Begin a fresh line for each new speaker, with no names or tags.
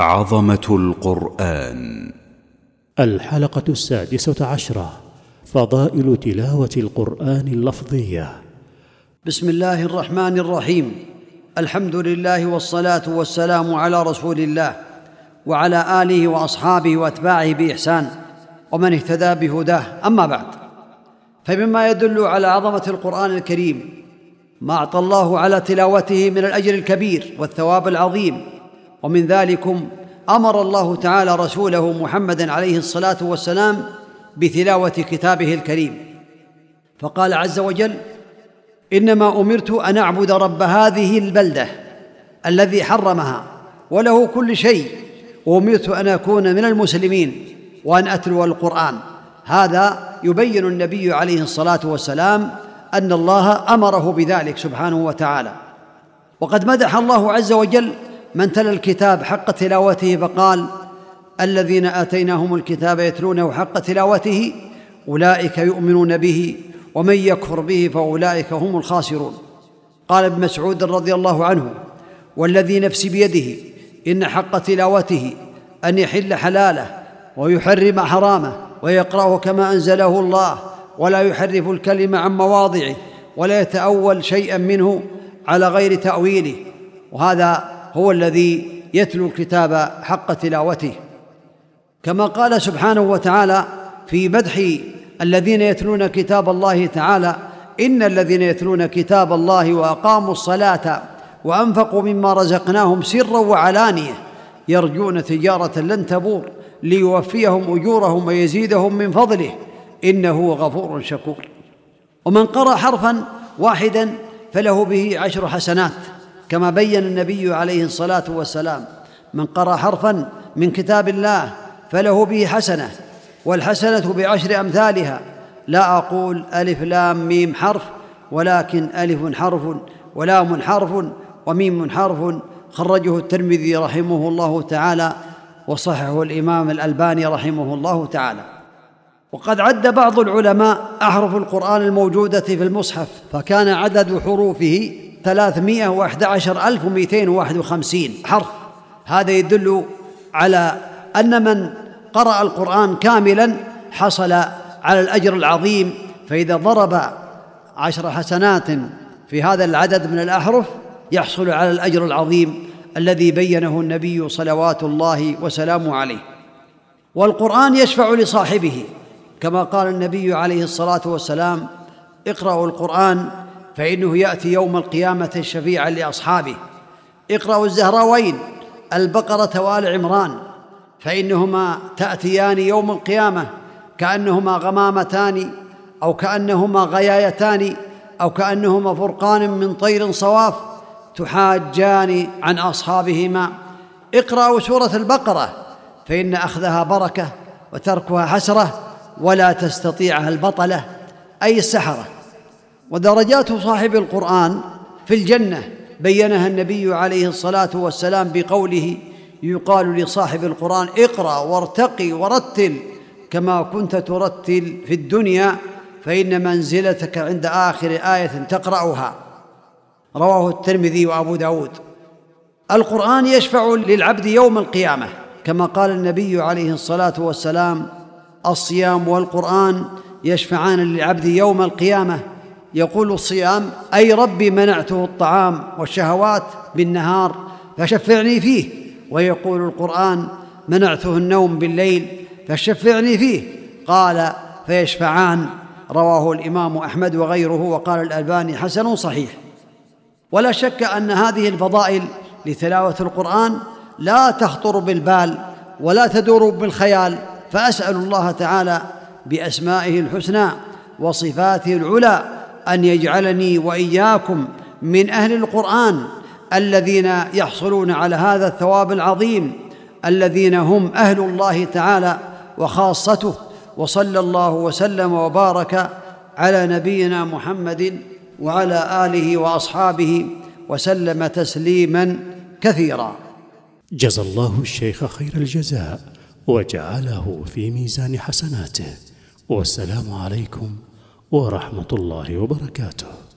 عظمة القرآن.
الحلقة السادسة عشرة. فضائل تلاوة القرآن اللفظية.
بسم الله الرحمن الرحيم. الحمد لله والصلاة والسلام على رسول الله وعلى آله وأصحابه وأتباعه بإحسان ومن اهتدى بهداه. أما بعد فمما يدل على عظمة القرآن الكريم ما أعطى الله على تلاوته من الأجر الكبير والثواب العظيم ومن ذلكم أمر الله تعالى رسوله محمدا عليه الصلاة والسلام بتلاوة كتابه الكريم. فقال عز وجل إنما أمرت أن أعبد رب هذه البلدة الذي حرمها وله كل شيء وأمرت أن أكون من المسلمين وأن أتلو القرآن. هذا يبين النبي عليه الصلاة والسلام أن الله أمره بذلك سبحانه وتعالى. وقد مدح الله عز وجل من تلا الكتاب حق تلاوته فقال الذين آتيناهم الكتاب يتلونه حق تلاوته أولئك يؤمنون به ومن يكفر به فأولئك هم الخاسرون. قال ابن مسعود رضي الله عنه والذي نفسي بيده إن حق تلاوته أن يحل حلاله ويحرم حرامه ويقرأه كما أنزله الله ولا يحرف الكلم عن مواضعه ولا يتأول شيئا منه على غير تأويله. وهذا هو الذي يتلو الكتاب حق تلاوته. كما قال سبحانه وتعالى في مدح الذين يتلون كتاب الله تعالى إن الذين يتلون كتاب الله وأقاموا الصلاة وأنفقوا مما رزقناهم سرا وعلانية يرجون تجارة لن تبور ليوفيهم أجورهم ويزيدهم من فضله إنه غفور شكور. ومن قرأ حرفا واحدا فله به عشر حسنات. كما بين النبي عليه الصلاة والسلام من قرأ حرفا من كتاب الله فله به حسنة والحسنة بعشر أمثالها. لا أقول ألف لام ميم حرف ولكن ألف حرف ولام حرف وميم حرف خرجه الترمذي رحمه الله تعالى وصححه الإمام الألباني رحمه الله تعالى. وقد عد بعض العلماء أحرف القرآن الموجودة في المصحف فكان عدد حروفه ثلاثمائة وأحد عشر ألف ومئتين وواحد وخمسين. حرف. هذا يدل على أن من قرأ القرآن كاملا حصل على الأجر العظيم. فإذا ضرب عشر حسنات في هذا العدد من الأحرف يحصل على الأجر العظيم الذي بينه النبي صلوات الله وسلامه عليه. والقرآن يشفع لصاحبه. كما قال النبي عليه الصلاة والسلام اقرأوا القرآن فإنه يأتي يوم القيامة شفيعا لأصحابه. اقرأوا الزهراوين البقرة وآل عمران. فإنهما تأتيان يوم القيامة كأنهما غمامتان أو كأنهما غيايتان أو كأنهما فرقان من طير صواف تحاجان عن أصحابهما. اقرأوا سورة البقرة فإن أخذها بركة وتركها حسرة ولا تستطيعها البطلة أي السحرة. ودرجات صاحب القرآن في الجنة بينها النبي عليه الصلاة والسلام بقوله يقال لصاحب القرآن اقرأ وارتقي ورتل كما كنت ترتل في الدنيا فإن منزلتك عند آخر آية تقرأها. رواه الترمذي وأبو داود. القرآن يشفع للعبد يوم القيامة كما قال النبي عليه الصلاة والسلام الصيام والقرآن يشفعان للعبد يوم القيامة يقول الصيام أي ربي منعته الطعام والشهوات بالنهار فشفعني فيه. ويقول القرآن منعته النوم بالليل فشفعني فيه. قال فيشفعان. رواه الإمام أحمد وغيره وقال الألباني حسن صحيح. ولا شك أن هذه الفضائل لتلاوة القرآن لا تخطر بالبال ولا تدور بالخيال فأسأل الله تعالى بأسمائه الحسنى وصفاته العلى أن يجعلني وإياكم من أهل القرآن الذين يحصلون على هذا الثواب العظيم الذين هم أهل الله تعالى وخاصته وصلى الله وسلم وبارك على نبينا محمد وعلى آله وأصحابه وسلم تسليما كثيرا.
جزى الله الشيخ خير الجزاء وجعله في ميزان حسناته. والسلام عليكم ورحمة الله وبركاته.